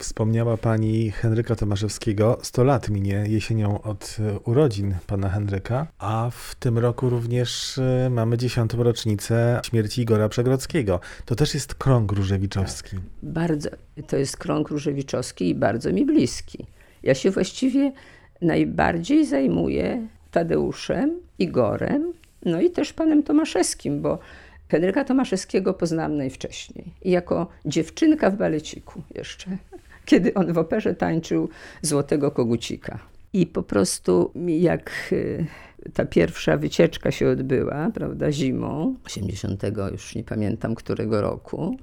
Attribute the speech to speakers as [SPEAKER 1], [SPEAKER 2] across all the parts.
[SPEAKER 1] Wspomniała pani Henryka Tomaszewskiego. 100 lat minie jesienią od e, urodzin pana Henryka, a w tym roku również e, mamy dziesiątą rocznicę śmierci Igora Przegrodzkiego. To też jest krąg różewiczowski.
[SPEAKER 2] Bardzo, to jest krąg różewiczowski i bardzo mi bliski. Ja się właściwie najbardziej zajmuję Tadeuszem, Igorem, no i też panem Tomaszewskim, bo Henryka Tomaszewskiego poznałam najwcześniej. I jako dziewczynka w baleciku jeszcze, kiedy on w operze tańczył Złotego Kogucika. I po prostu jak y, ta pierwsza wycieczka się odbyła, prawda, zimą, 80, już nie pamiętam którego roku,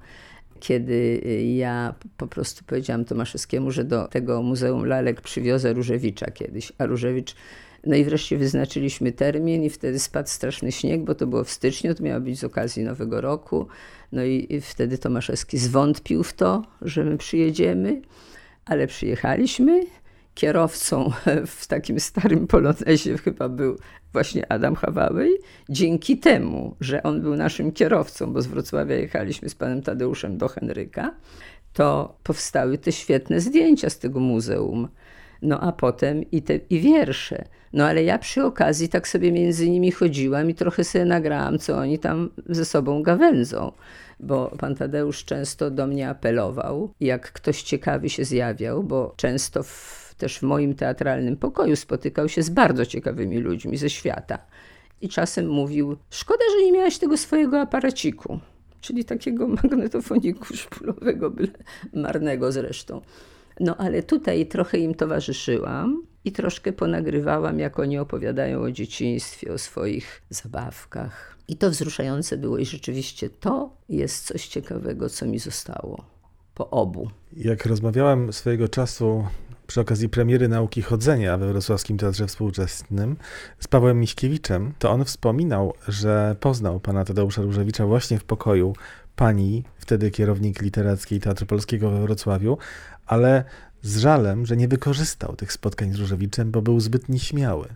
[SPEAKER 2] kiedy y, ja po prostu powiedziałam Tomaszewskiemu, że do tego Muzeum Lalek przywiozę Różewicza kiedyś, a Różewicz no i wreszcie wyznaczyliśmy termin i wtedy spadł straszny śnieg, bo to było w styczniu, to miało być z okazji Nowego Roku. No i, wtedy Tomaszewski zwątpił w to, że my przyjedziemy, ale przyjechaliśmy. Kierowcą w takim starym polonezie chyba był właśnie Adam Hawałej. Dzięki temu, że on był naszym kierowcą, bo z Wrocławia jechaliśmy z panem Tadeuszem do Henryka, to powstały te świetne zdjęcia z tego muzeum. No a potem i, te, i wiersze. No ale ja przy okazji tak sobie między nimi chodziłam i trochę sobie nagrałam, co oni tam ze sobą gawędzą. Bo pan Tadeusz często do mnie apelował, jak ktoś ciekawy się zjawiał, bo często w, też w moim teatralnym pokoju spotykał się z bardzo ciekawymi ludźmi ze świata. I czasem mówił: Szkoda, że nie miałaś tego swojego aparaciku, czyli takiego magnetofoniku szpulowego, byle marnego zresztą. No ale tutaj trochę im towarzyszyłam i troszkę ponagrywałam, jak oni opowiadają o dzieciństwie, o swoich zabawkach. I to wzruszające było i rzeczywiście to jest coś ciekawego, co mi zostało po obu.
[SPEAKER 1] Jak rozmawiałam swojego czasu przy okazji premiery nauki chodzenia we Wrocławskim Teatrze Współczesnym z Pawłem Miśkiewiczem, to on wspominał, że poznał pana Tadeusza Różewicza właśnie w pokoju pani, wtedy kierownik literackiej Teatru Polskiego we Wrocławiu, ale z żalem, że nie wykorzystał tych spotkań z Różewiczem, bo był zbyt nieśmiały.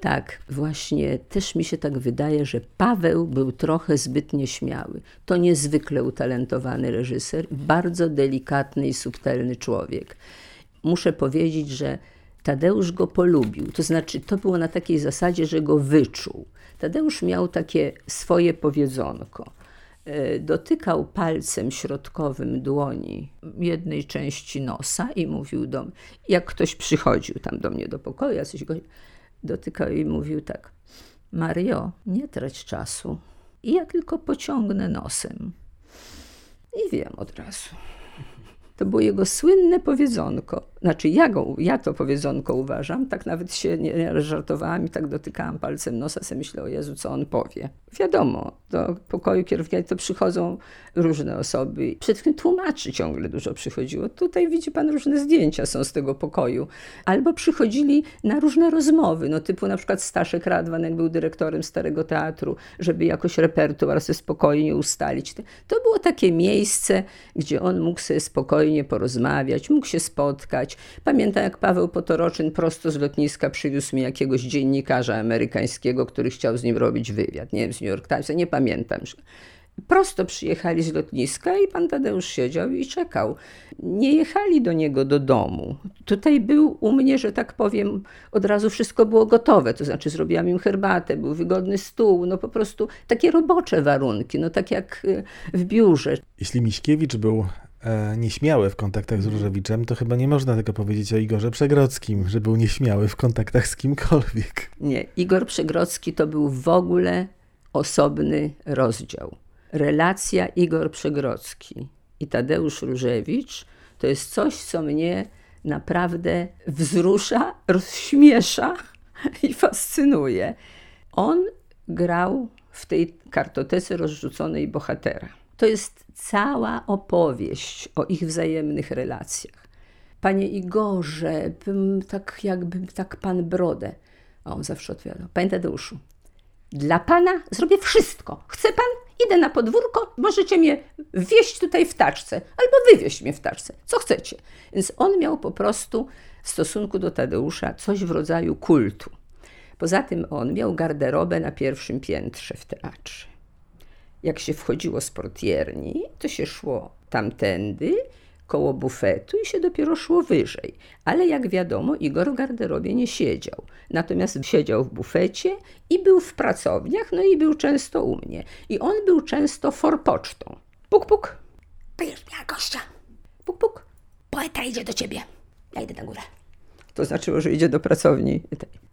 [SPEAKER 2] Tak, właśnie też mi się tak wydaje, że Paweł był trochę zbyt nieśmiały. To niezwykle utalentowany reżyser, bardzo delikatny i subtelny człowiek. Muszę powiedzieć, że Tadeusz go polubił. To znaczy, to było na takiej zasadzie, że go wyczuł. Tadeusz miał takie swoje powiedzonko. E, dotykał palcem środkowym dłoni jednej części nosa i mówił do mnie, jak ktoś przychodził tam do mnie do pokoju, ja coś go dotykał i mówił tak, Mario, nie trać czasu. I ja tylko pociągnę nosem. I wiem od razu. To było jego słynne powiedzonko. Znaczy, ja, go, ja to powiedzonko uważam, tak nawet się nie żartowałam i tak dotykałam palcem nosa, sobie myślę, o Jezu, co on powie. Wiadomo, do pokoju kierownika to przychodzą różne osoby. Przed tym tłumaczy ciągle dużo przychodziło. Tutaj widzi pan różne zdjęcia są z tego pokoju. Albo przychodzili na różne rozmowy, no typu na przykład Staszek Radwan, jak był dyrektorem Starego Teatru, żeby jakoś repertuar sobie spokojnie ustalić. To było takie miejsce, gdzie on mógł sobie spokojnie porozmawiać, mógł się spotkać. Pamiętam, jak Paweł Potoroczyn prosto z lotniska przywiózł mi jakiegoś dziennikarza amerykańskiego, który chciał z nim robić wywiad. Nie wiem, z New York Timesa, nie pamiętam. Prosto przyjechali z lotniska i pan Tadeusz siedział i czekał. Nie jechali do niego do domu. Tutaj był u mnie, że tak powiem, od razu wszystko było gotowe. To znaczy zrobiłam im herbatę, był wygodny stół, no po prostu takie robocze warunki, no tak jak y, w biurze.
[SPEAKER 1] Jeśli Miśkiewicz był nieśmiały w kontaktach z Różewiczem, to chyba nie można tego powiedzieć o Igorze Przegrodzkim, że był nieśmiały w kontaktach z kimkolwiek.
[SPEAKER 2] Nie, Igor Przegrodzki to był w ogóle osobny rozdział. Relacja Igor Przegrodzki i Tadeusz Różewicz to jest coś, co mnie naprawdę wzrusza, rozśmiesza i fascynuje. On grał w tej kartotece rozrzuconej bohatera. To jest cała opowieść o ich wzajemnych relacjach. Panie Igorze, bym tak jakbym tak pan brodę. A on zawsze odpowiadał, panie Tadeuszu, dla pana zrobię wszystko. Chce pan? Idę na podwórko, możecie mnie wieść tutaj w taczce, albo wywieźć mnie w taczce, co chcecie. Więc on miał po prostu w stosunku do Tadeusza coś w rodzaju kultu. Poza tym on miał garderobę na pierwszym piętrze w teatrze. Jak się wchodziło z portierni, to się szło tamtędy, koło bufetu i się dopiero szło wyżej. Ale jak wiadomo, Igor w garderobie nie siedział. Natomiast siedział w bufecie i był w pracowniach, no i był często u mnie. I on był często forpocztą. Puk, puk.
[SPEAKER 3] Będziesz miała gościa.
[SPEAKER 2] Puk, puk.
[SPEAKER 3] Poeta idzie do ciebie. Ja idę na górę.
[SPEAKER 2] To znaczyło, że idzie do pracowni.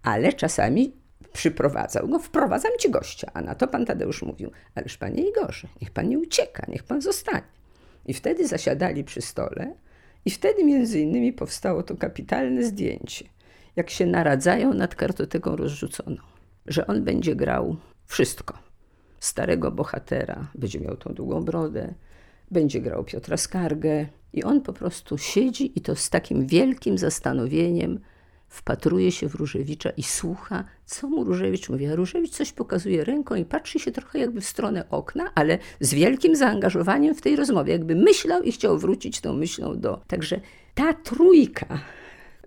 [SPEAKER 2] Ale czasami przyprowadzał go, wprowadzam ci gościa. A na to pan Tadeusz mówił, ależ panie Igorze, niech pan nie ucieka, niech pan zostanie. I wtedy zasiadali przy stole i wtedy między innymi powstało to kapitalne zdjęcie, jak się naradzają nad kartoteką rozrzuconą, że on będzie grał wszystko. Starego bohatera, będzie miał tą długą brodę, będzie grał Piotra Skargę i on po prostu siedzi i to z takim wielkim zastanowieniem wpatruje się w Różewicza i słucha, co mu Różewicz mówi. A Różewicz coś pokazuje ręką i patrzy się trochę jakby w stronę okna, ale z wielkim zaangażowaniem w tej rozmowie, jakby myślał i chciał wrócić tą myślą do. Także ta trójka,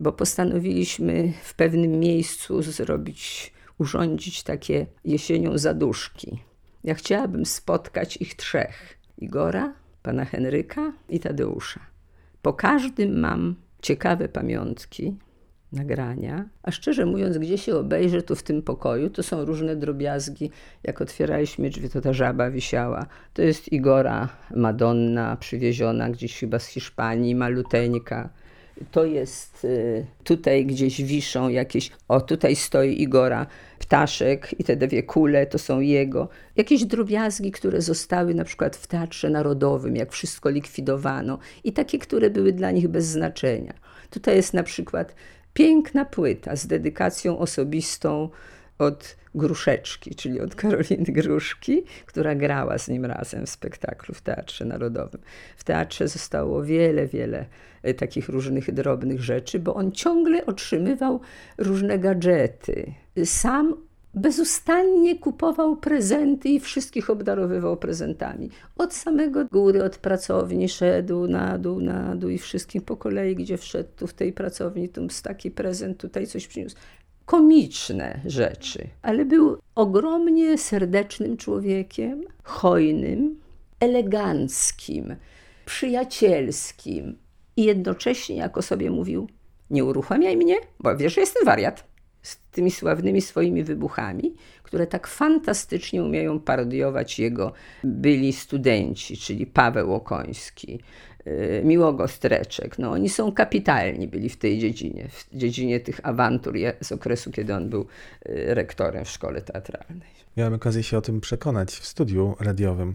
[SPEAKER 2] bo postanowiliśmy w pewnym miejscu zrobić, urządzić takie jesienią zaduszki. Ja chciałabym spotkać ich trzech: Igora, pana Henryka i Tadeusza. Po każdym mam ciekawe pamiątki, nagrania, a szczerze mówiąc, gdzie się obejrzy tu w tym pokoju, to są różne drobiazgi. Jak otwieraliśmy drzwi, to ta żaba wisiała. To jest Igora Madonna, przywieziona gdzieś chyba z Hiszpanii, maluteńka. To jest y, tutaj gdzieś wiszą jakieś, o tutaj stoi Igora, ptaszek i te dwie kule to są jego. Jakieś drobiazgi, które zostały na przykład w Teatrze Narodowym, jak wszystko likwidowano i takie, które były dla nich bez znaczenia. Tutaj jest na przykład piękna płyta z dedykacją osobistą od Gruszeczki, czyli od Karoliny Gruszki, która grała z nim razem w spektaklu w Teatrze Narodowym. W teatrze zostało wiele, wiele e, takich różnych drobnych rzeczy, bo on ciągle otrzymywał różne gadżety. Sam bezustannie kupował prezenty i wszystkich obdarowywał prezentami. Od samego góry, od pracowni szedł na dół, na dół i wszystkim po kolei, gdzie wszedł tu w tej pracowni, tu taki prezent, tutaj coś przyniósł. Komiczne rzeczy, ale był ogromnie serdecznym człowiekiem, hojnym, eleganckim, przyjacielskim i jednocześnie, jak o sobie mówił, nie uruchamiaj mnie, bo wiesz, że jestem wariat z tymi sławnymi swoimi wybuchami, które tak fantastycznie umieją parodiować jego byli studenci, czyli Paweł Okoński, y, Miłogo Streczek. No, oni są kapitalni byli w tej dziedzinie, w dziedzinie tych awantur z okresu, kiedy on był y, rektorem w szkole teatralnej.
[SPEAKER 1] Miałem okazję się o tym przekonać w studiu radiowym.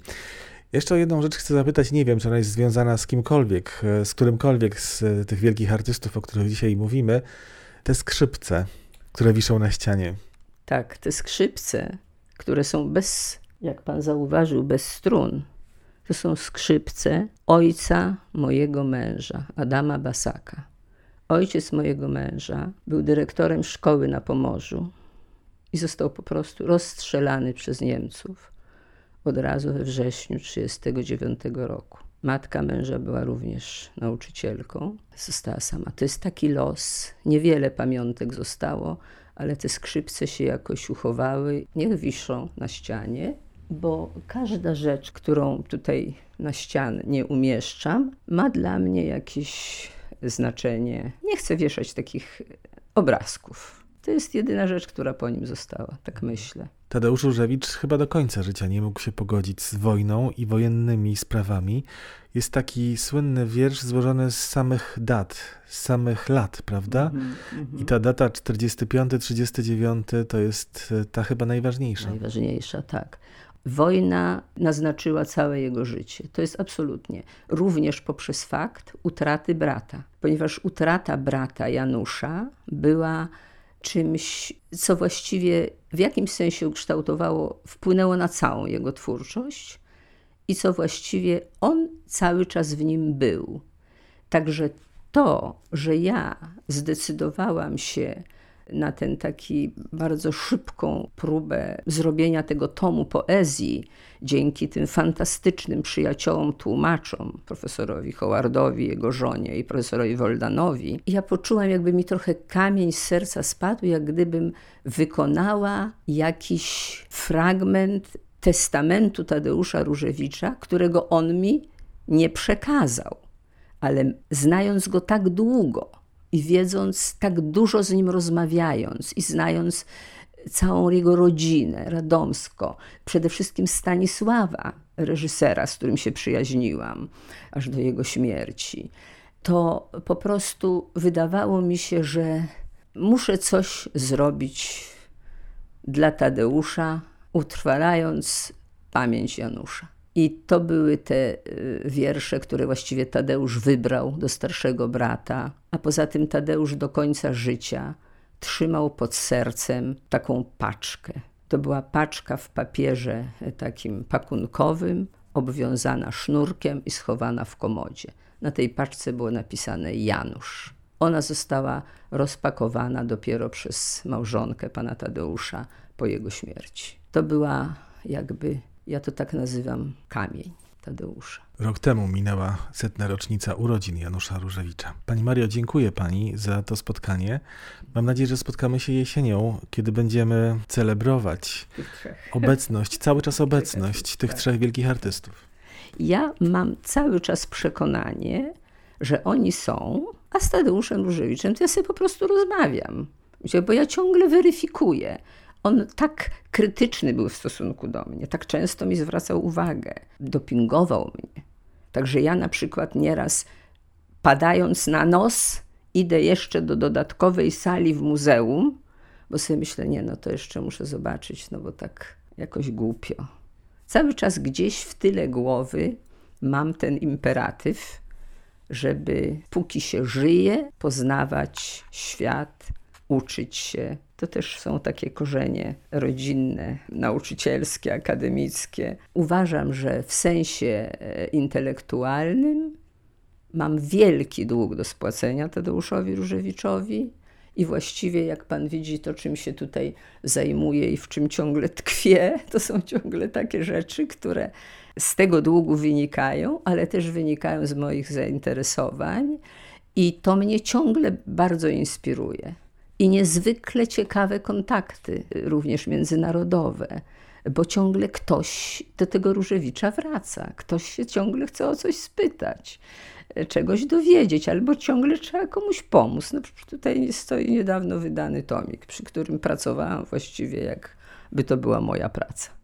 [SPEAKER 1] Jeszcze o jedną rzecz chcę zapytać, nie wiem, czy ona jest związana z kimkolwiek, z którymkolwiek z tych wielkich artystów, o których dzisiaj mówimy. Te skrzypce, które wiszą na ścianie.
[SPEAKER 2] Tak, te skrzypce, które są bez, jak pan zauważył, bez strun, to są skrzypce ojca mojego męża, Adama Basaka. Ojciec mojego męża był dyrektorem szkoły na Pomorzu i został po prostu rozstrzelany przez Niemców od razu we wrześniu 1939 roku. Matka męża była również nauczycielką, została sama. To jest taki los. Niewiele pamiątek zostało, ale te skrzypce się jakoś uchowały. Niech wiszą na ścianie, bo każda rzecz, którą tutaj na ścianie nie umieszczam, ma dla mnie jakieś znaczenie. Nie chcę wieszać takich obrazków. To jest jedyna rzecz, która po nim została, tak myślę.
[SPEAKER 1] Tadeusz Różewicz chyba do końca życia nie mógł się pogodzić z wojną i wojennymi sprawami. Jest taki słynny wiersz złożony z samych dat, z samych lat, prawda? Mm -hmm, I ta data 45-39 to jest e, ta chyba najważniejsza.
[SPEAKER 2] Najważniejsza, tak. Wojna naznaczyła całe jego życie. To jest absolutnie. Również poprzez fakt utraty brata, ponieważ utrata brata Janusza była czymś, co właściwie w jakimś sensie ukształtowało, wpłynęło na całą jego twórczość i co właściwie on cały czas w nim był. Także to, że ja zdecydowałam się na ten taki bardzo szybką próbę zrobienia tego tomu poezji dzięki tym fantastycznym przyjaciołom, tłumaczom, profesorowi Howardowi, jego żonie i profesorowi Woldanowi. Ja poczułam, jakby mi trochę kamień z serca spadł, jak gdybym wykonała jakiś fragment testamentu Tadeusza Różewicza, którego on mi nie przekazał ale znając go tak długo i wiedząc tak dużo z nim rozmawiając i znając całą jego rodzinę, Radomsko, przede wszystkim Stanisława, reżysera, z którym się przyjaźniłam, aż do jego śmierci, to po prostu wydawało mi się, że muszę coś zrobić dla Tadeusza, utrwalając pamięć Janusza. I to były te y, wiersze, które właściwie Tadeusz wybrał do starszego brata, a poza tym Tadeusz do końca życia trzymał pod sercem taką paczkę. To była paczka w papierze takim pakunkowym, obwiązana sznurkiem i schowana w komodzie. Na tej paczce było napisane Janusz. Ona została rozpakowana dopiero przez małżonkę pana Tadeusza po jego śmierci. To była jakby, ja to tak nazywam, kamień Tadeusza.
[SPEAKER 1] Rok temu minęła setna rocznica urodzin Janusza Różewicza. Pani Mario, dziękuję Pani za to spotkanie. Mam nadzieję, że spotkamy się jesienią, kiedy będziemy celebrować obecność, cały czas obecność tych trzech wielkich artystów.
[SPEAKER 2] Ja mam cały czas przekonanie, że oni są, a z Tadeuszem Różewiczem to ja sobie po prostu rozmawiam. Bo ja ciągle weryfikuję. On tak krytyczny był w stosunku do mnie, tak często mi zwracał uwagę, dopingował mnie. Także ja na przykład nieraz padając na nos, idę jeszcze do dodatkowej sali w muzeum, bo sobie myślę, nie, no to jeszcze muszę zobaczyć, no bo tak jakoś głupio. Cały czas gdzieś w tyle głowy mam ten imperatyw, żeby póki się żyje, poznawać świat, uczyć się. To też są takie korzenie rodzinne, nauczycielskie, akademickie. Uważam, że w sensie e, intelektualnym mam wielki dług do spłacenia Tadeuszowi Różewiczowi. I właściwie, jak pan widzi, to czym się tutaj zajmuję i w czym ciągle tkwię, to są ciągle takie rzeczy, które z tego długu wynikają, ale też wynikają z moich zainteresowań. I to mnie ciągle bardzo inspiruje. I niezwykle ciekawe kontakty, również międzynarodowe, bo ciągle ktoś do tego Różewicza wraca, ktoś się ciągle chce o coś spytać czegoś dowiedzieć, albo ciągle trzeba komuś pomóc. No, tutaj stoi niedawno wydany tomik, przy którym pracowałam właściwie jakby to była moja praca.